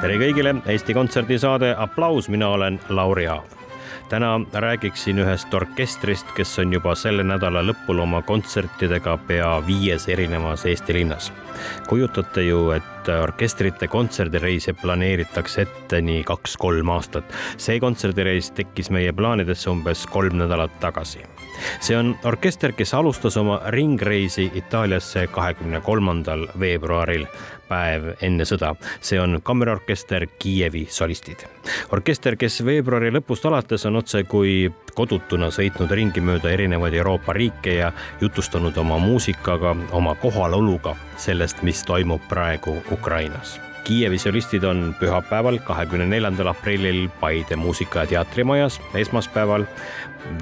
Tere kõigile, Eesti Kontserdi saade Applaus, mina olen Lauri Aav täna räägiksin ühest orkestrist, kes on juba selle nädala lõpul oma kontsertidega pea viies erinevas Eesti linnas. kujutate ju, et orkestrite kontserdireise planeeritakse ette nii kaks-kolm aastat. see kontserdireis tekkis meie plaanidesse umbes kolm nädalat tagasi see on orkester, kes alustas oma ringreisi Itaaliasse kahekümne kolmandal veebruaril, päev enne sõda. see on kammerorkester Kiievi solistid. orkester, kes veebruari lõpust alates on otse kui kodutuna sõitnud ringi mööda erinevaid Euroopa riike ja jutustanud oma muusikaga, oma kohaloluga sellest, mis toimub praegu Ukrainas Kiievi solistid on pühapäeval, kahekümne neljandal aprillil Paide muusika- ja teatrimajas, esmaspäeval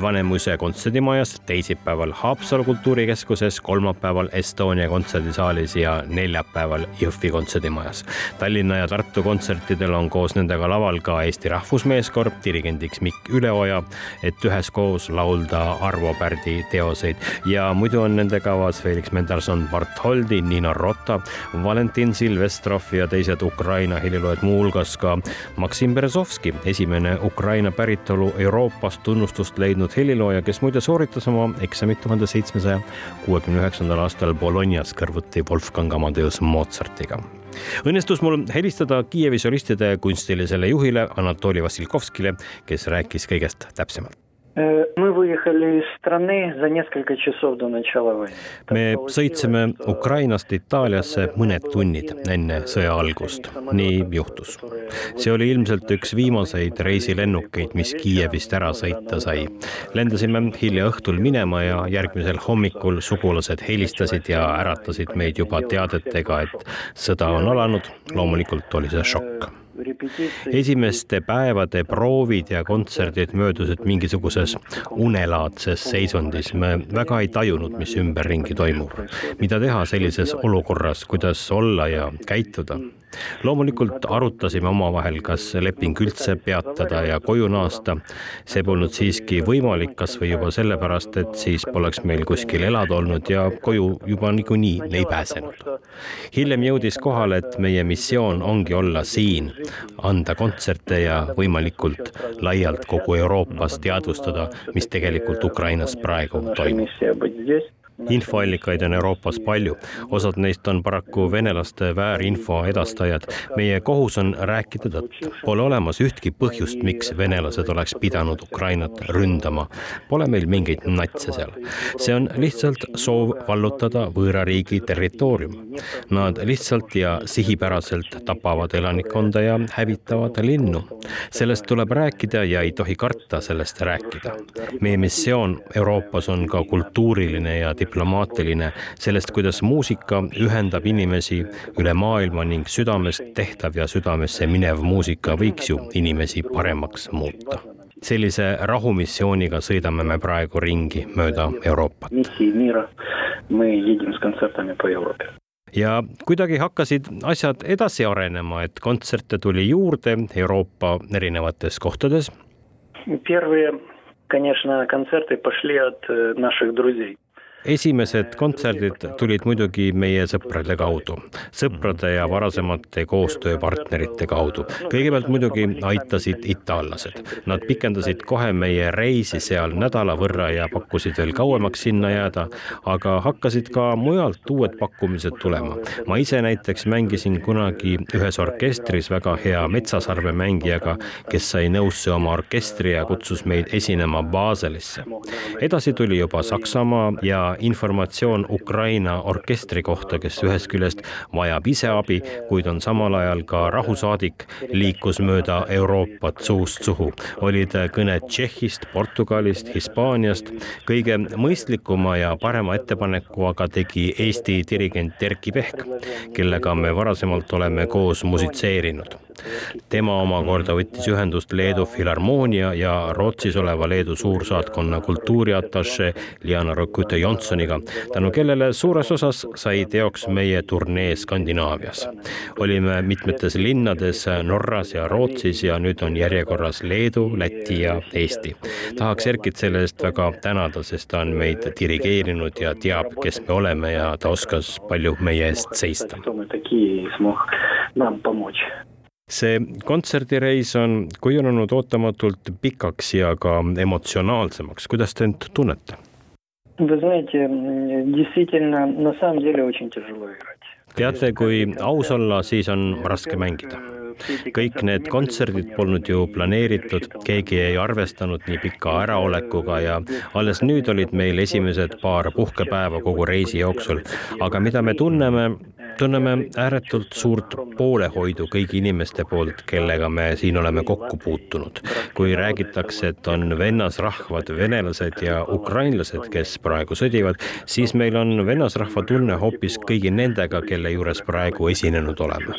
Vanemuise kontserdimajas, teisipäeval Haapsalu kultuurikeskuses, kolmapäeval Estonia kontserdisaalis ja neljapäeval Jõhvi kontserdimajas. Tallinna ja Tartu kontsertidel on koos nendega laval ka Eesti Rahvusmeeskoor, dirigendiks Mikk Üleoja, et üheskoos laulda Arvo Pärdi teoseid ja muidu on nende kavas Felix Mendelssohn Bartholdi, Nino Rota, Valentin Silvestrov ja teised Ukraina heliloojad, muuhulgas ka Maksim Berezovski, esimene Ukraina päritolu Euroopas tunnustust leidnud helilooja, kes muide sooritas oma eksamit tuhande seitsmesaja kuuekümne üheksandal aastal Bolognas kõrvuti Wolfgang Amadeus Mozartiga. Õnnestus mul helistada Kiievi solistide kunstilisele juhile Anatoli Vassilkovskile, kes rääkis kõigest täpsemalt Мы выехали из страны за несколько часов до начала войны. me sõitsime Ukrainast Itaaliasse mõned tunnid enne sõja algust. nii juhtus. see oli ilmselt üks viimaseid reisilennukeid, mis Kiievist ära sõita sai. lendasime hilja õhtul minema ja järgmisel hommikul sugulased helistasid ja äratasid meid juba teadetega, et sõda on alanud. loomulikult oli see šokk esimeste päevade proovid ja kontserdid möödusid mingisuguses unelaadses seisundis. me väga ei tajunud, mis ümberringi toimub, mida teha sellises olukorras, kuidas olla ja käituda loomulikult arutasime omavahel, kas leping üldse peatada ja koju naasta. see polnud siiski võimalik, kas või juba sellepärast, et siis poleks meil kuskil elada olnud ja koju juba niikuinii ei pääsenud. hiljem jõudis kohale, et meie missioon ongi olla siin, anda kontserte ja võimalikult laialt kogu Euroopas teadvustada, mis tegelikult Ukrainas praegu toimub infoallikaid on Euroopas palju, osad neist on paraku venelaste väärinfo edastajad. meie kohus on rääkida tõtt. Pole olemas ühtki põhjust, miks venelased oleks pidanud Ukrainat ründama. Pole meil mingeid natse seal. see on lihtsalt soov vallutada võõra riigi territoorium. Nad lihtsalt ja sihipäraselt tapavad elanikkonda ja hävitavad linnu. sellest tuleb rääkida ja ei tohi karta sellest rääkida. meie missioon Euroopas on ka kultuuriline ja diplomaatiline diplomaatiline sellest, kuidas muusika ühendab inimesi üle maailma ning südamest tehtav ja südamesse minev muusika võiks ju inimesi paremaks muuta sellise rahumissiooniga sõidame me praegu ringi mööda Euroopat. ja kuidagi hakkasid asjad edasi arenema, et kontserte tuli juurde Euroopa erinevates kohtades. Первые, конечно, концерты пошли от э, наших друзей esimesed kontserdid tulid muidugi meie sõprade kaudu, sõprade ja varasemate koostööpartnerite kaudu. kõigepealt muidugi aitasid itaallased. Nad pikendasid kohe meie reisi seal nädala võrra ja pakkusid veel kauemaks sinna jääda, aga hakkasid ka mujalt uued pakkumised tulema. ma ise näiteks mängisin kunagi ühes orkestris väga hea metsasarve mängijaga, kes sai nõusse oma orkestri ja kutsus meid esinema Baselisse. edasi tuli juba Saksamaa ja informatsioon Ukraina orkestri kohta, kes ühest küljest vajab ise abi, kuid on samal ajal ka rahusaadik, liikus mööda Euroopat suust suhu. olid kõned Tšehhist, Portugalist, Hispaaniast. kõige mõistlikuma ja parema ettepaneku aga tegi Eesti dirigent Erkki Pehk, kellega me varasemalt oleme koos musitseerinud tema omakorda võttis ühendust Leedu Filharmoonia ja Rootsis oleva Leedu suursaatkonna kultuuriatašee Liana Rokute Johnsoniga, tänu kellele suures osas sai teoks meie turnee Skandinaavias. olime mitmetes linnades Norras ja Rootsis ja nüüd on järjekorras Leedu, Läti ja Eesti. tahaks Erkit selle eest väga tänada, sest ta on meid dirigeerinud ja teab, kes me oleme ja ta oskas palju meie eest seista see kontserdireis on kujunenud ootamatult pikaks ja ka emotsionaalsemaks, kuidas te end tunnete? teate, kui aus olla, siis on raske mängida kõik need kontserdid polnud ju planeeritud, keegi ei arvestanud nii pika äraolekuga ja alles nüüd olid meil esimesed paar puhkepäeva kogu reisi jooksul. aga mida me tunneme, tunneme ääretult suurt poolehoidu kõigi inimeste poolt, kellega me siin oleme kokku puutunud. kui räägitakse, et on vennasrahvad, venelased ja ukrainlased, kes praegu sõdivad, siis meil on vennasrahva tunne hoopis kõigi nendega, kelle juures praegu esinenud oleme.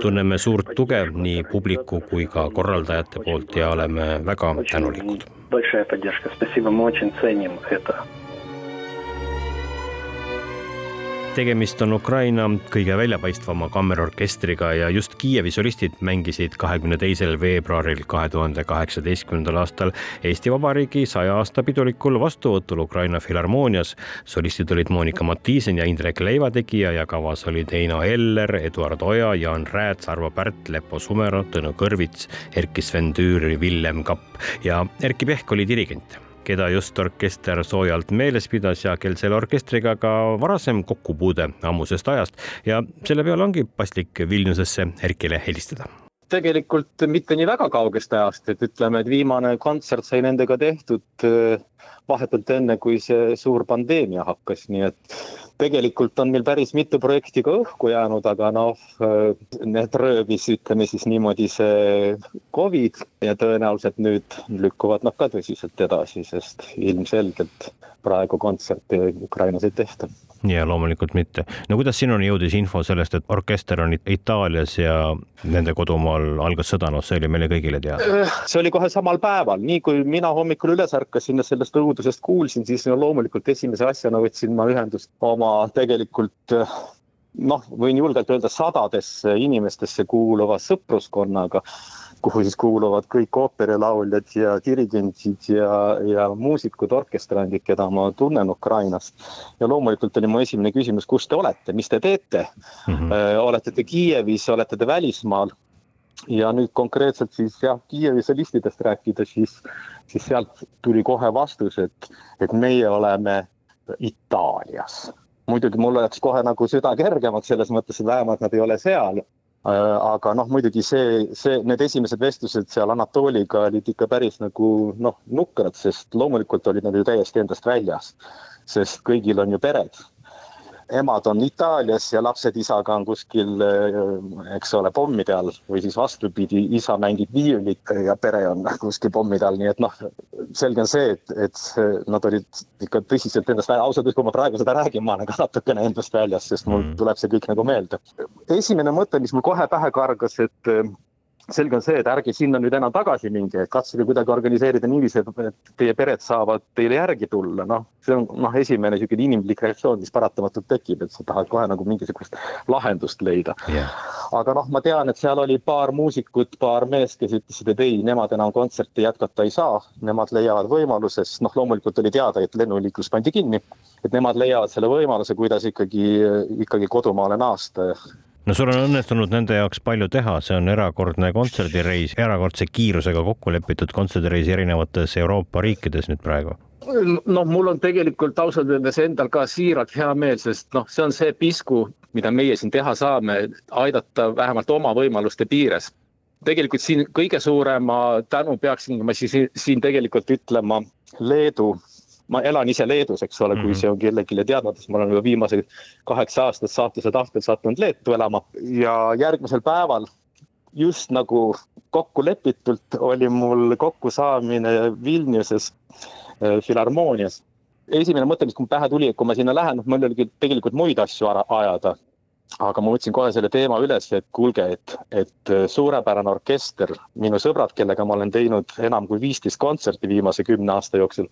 tunneme suurt tuge nii publiku kui ka korraldajate poolt ja oleme väga tänulikud. Большая поддержка, спасибо, мы очень ценим это Tegemist on Ukraina kõige väljapaistvama kammerorkestriga ja just Kiievi solistid mängisid kahekümne teisel veebruaril kahe tuhande kaheksateistkümnendal aastal Eesti Vabariigi saja aasta pidulikul vastuvõtul Ukraina Filharmoonias. solistid olid Monika Matiisen ja Indrek Leivategija ja kavas olid Heino Eller, Eduard Oja, Jaan Rääts, Arvo Pärt, Leppo Sumero, Tõnu Kõrvits, Erkki-Sven Tüür, Villem Kapp ja Erkki Pehk oli dirigent keda just orkester soojalt meeles pidas ja kel selle orkestriga ka varasem kokkupuude ammusest ajast. Ja selle peale ongi paslik Vilniusesse Erkile helistada. Tegelikult mitte nii väga kaugest ajast, et ütleme, et viimane kontsert sai nendega tehtud äh, vahetult enne, kui see suur pandeemia hakkas, nii et tegelikult on meil päris mitu projekti ka õhku jäänud, aga noh, need röövis, ütleme siis niimoodi, see Covid ja tõenäoliselt nüüd lükkuvad nad ka tõsiselt edasi, sest ilmselgelt praegu kontserte Ukrainas ei tehta ja loomulikult mitte. no kuidas sinuni jõudis info sellest, et orkester on Itaalias ja nende kodumaal algas sõda, noh, see oli meile kõigile teada? see oli kohe samal päeval, nii kui mina hommikul üles ärkasin ja sellest õudusest kuulsin, siis no loomulikult esimese asjana võtsin ma ühendust oma tegelikult noh, võin julgelt öelda sadadesse inimestesse kuuluva sõpruskonnaga kuhu siis kuuluvad kõik ooperilauljad ja dirigendid ja, ja muusikud, orkestrandid, keda ma tunnen Ukrainast. ja loomulikult oli mu esimene küsimus, kus te olete, mis te teete mm? -hmm. olete te Kiievis, olete te välismaal? ja nüüd konkreetselt siis jah, Kiievi solistidest rääkida, siis, siis sealt tuli kohe vastus, et, et meie oleme Itaalias muidugi mul läks kohe nagu süda kergemaks selles mõttes, et vähemalt nad ei ole seal, aga noh, muidugi see, see, need esimesed vestlused seal Anatoliga olid ikka päris nagu noh, nukrad, sest loomulikult olid nad ju täiesti endast väljas. sest kõigil on ju pered emad on Itaalias ja lapsed isaga on kuskil, eh, eks ole, pommide all või siis vastupidi, isa mängib viiulit ja pere on kuskil pommide all, nii et noh, selge on see, et, et nad olid ikka tõsiselt endast väljas, ausalt öeldes, kui ma praegu seda räägin, ma olen ka natukene endast väljas, sest mul mm. tuleb see kõik nagu meelde. esimene mõte, mis mul kohe pähe kargas, et selge on see, et ärge sinna nüüd enam tagasi minge, katsuge kuidagi organiseerida niiviisi, et teie pered saavad teile järgi tulla, noh, see on noh, esimene niisugune inimlik reaktsioon, mis paratamatult tekib, et sa tahad kohe nagu mingisugust lahendust leida. Yeah.. aga noh, ma tean, et seal oli paar muusikut, paar meest, kes ütlesid, et ei, nemad enam kontserti jätkata ei saa, nemad leiavad võimaluse, sest noh, loomulikult oli teada, et lennuliiklus pandi kinni, et nemad leiavad selle võimaluse, kuidas ikkagi, ikkagi kodumaale naasta no sul on õnnestunud nende jaoks palju teha, see on erakordne kontserdireis, erakordse kiirusega kokku lepitud kontserdireis erinevates Euroopa riikides nüüd praegu noh, mul on tegelikult ausalt öeldes endal ka siiralt hea meel, sest noh, see on see pisku, mida meie siin teha saame, aidata vähemalt oma võimaluste piires. tegelikult siin kõige suurema tänu peaksin ma siis siin tegelikult ütlema Leedu ma elan ise Leedus, eks ole, kui mhm. see on kellelegi teadmata, siis ma olen juba viimased kaheksa aastat saatuse tahtel sattunud Leetu elama ja järgmisel päeval just nagu kokku lepitult oli mul kokkusaamine Vilniuses äh, filharmoonias. esimene mõte, mis mul pähe tuli, et kui ma sinna lähen, mul oli tegelikult muid asju ajada aga ma võtsin kohe selle teema üles, et kuulge, et, et äh, suurepärane orkester, minu sõbrad, kellega ma olen teinud enam kui viisteist kontserti viimase kümne aasta jooksul,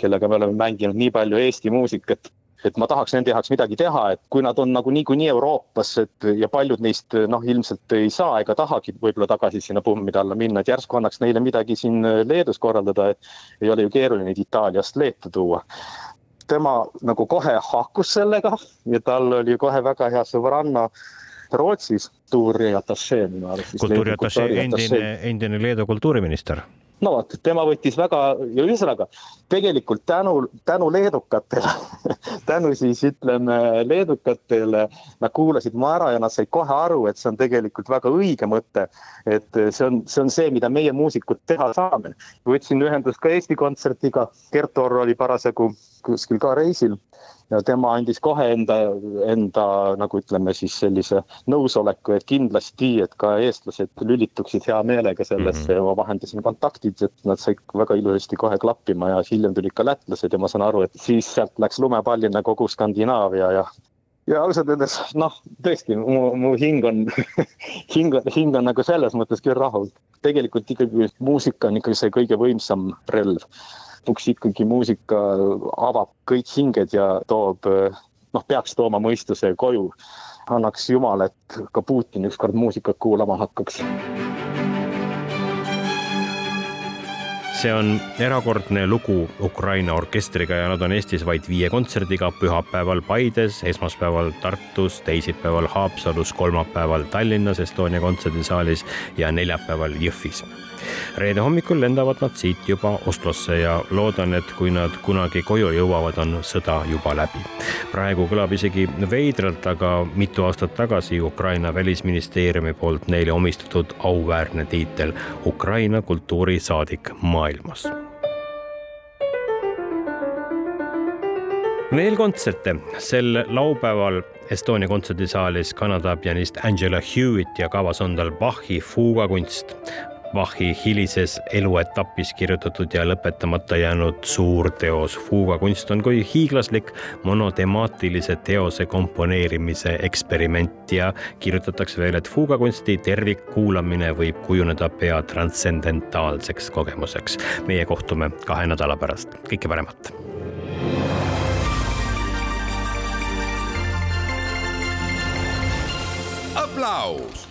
kellega me oleme mänginud nii palju Eesti muusikat, et ma tahaks nende heaks midagi teha, et kui nad on nagu niikuinii Euroopas, et ja paljud neist noh, ilmselt ei saa ega tahagi võib-olla tagasi sinna pummide alla minna, et järsku annaks neile midagi siin Leedus korraldada, et ei ole ju keeruline neid Itaaliast Leetu tuua tema nagu kohe haakus sellega ja tal oli kohe väga hea sõbranna Rootsis, kultuuriatašee minu arust. kultuuriatašee, endine, endine Leedu kultuuriminister no vot, tema võttis väga ja ühesõnaga tegelikult tänu, tänu leedukatele tänu siis ütleme leedukatele, nad kuulasid mu ära ja nad said kohe aru, et see on tegelikult väga õige mõte. et see on, see on see, mida meie muusikud teha saame. võtsin ühendust ka Eesti Kontserdiga, Gert Orr oli parasjagu kuskil ka reisil ja tema andis kohe enda, enda nagu ütleme siis sellise nõusoleku, et kindlasti, et ka eestlased lülituksid hea meelega sellesse mm -hmm. ja ma vahendasin kontaktid, et nad said väga ilusasti kohe klappima ja hiljem tulid ka lätlased ja ma saan aru, et siis sealt läks lumepallina kogu Skandinaavia ja ja ausalt öeldes noh, tõesti mu, mu hing on hing on, hing on nagu selles mõttes küll rahul. tegelikult ikkagi muusika on ikkagi see kõige võimsam relv lõpuks ikkagi muusika avab kõik hinged ja toob, noh, peaks tooma mõistuse koju. annaks jumal, et ka Putin ükskord muusikat kuulama hakkaks. See on erakordne lugu Ukraina orkestriga ja nad on Eestis vaid viie kontserdiga pühapäeval Paides, esmaspäeval Tartus, teisipäeval Haapsalus, kolmapäeval Tallinnas Estonia kontserdisaalis ja neljapäeval Jõhvis reede hommikul lendavad nad siit juba Oslosse ja loodan, et kui nad kunagi koju jõuavad, on sõda juba läbi. praegu kõlab isegi veidralt, aga mitu aastat tagasi Ukraina välisministeeriumi poolt neile omistatud auväärne tiitel Ukraina kultuurisaadik maailmas veel kontserte sel laupäeval Estonia kontserdisaalis Kanada pianist Angela Hewitt ja kavas on tal Bachi fuugakunst. Bachi hilises eluetapis kirjutatud ja lõpetamata jäänud suur teos. fuugakunst on kui hiiglaslik monotemaatilise teose komponeerimise eksperiment ja kirjutatakse veel, et fuugakunsti tervikkuulamine võib kujuneda pea transcendentaalseks kogemuseks. meie kohtume kahe nädala pärast, kõike paremat. aplaus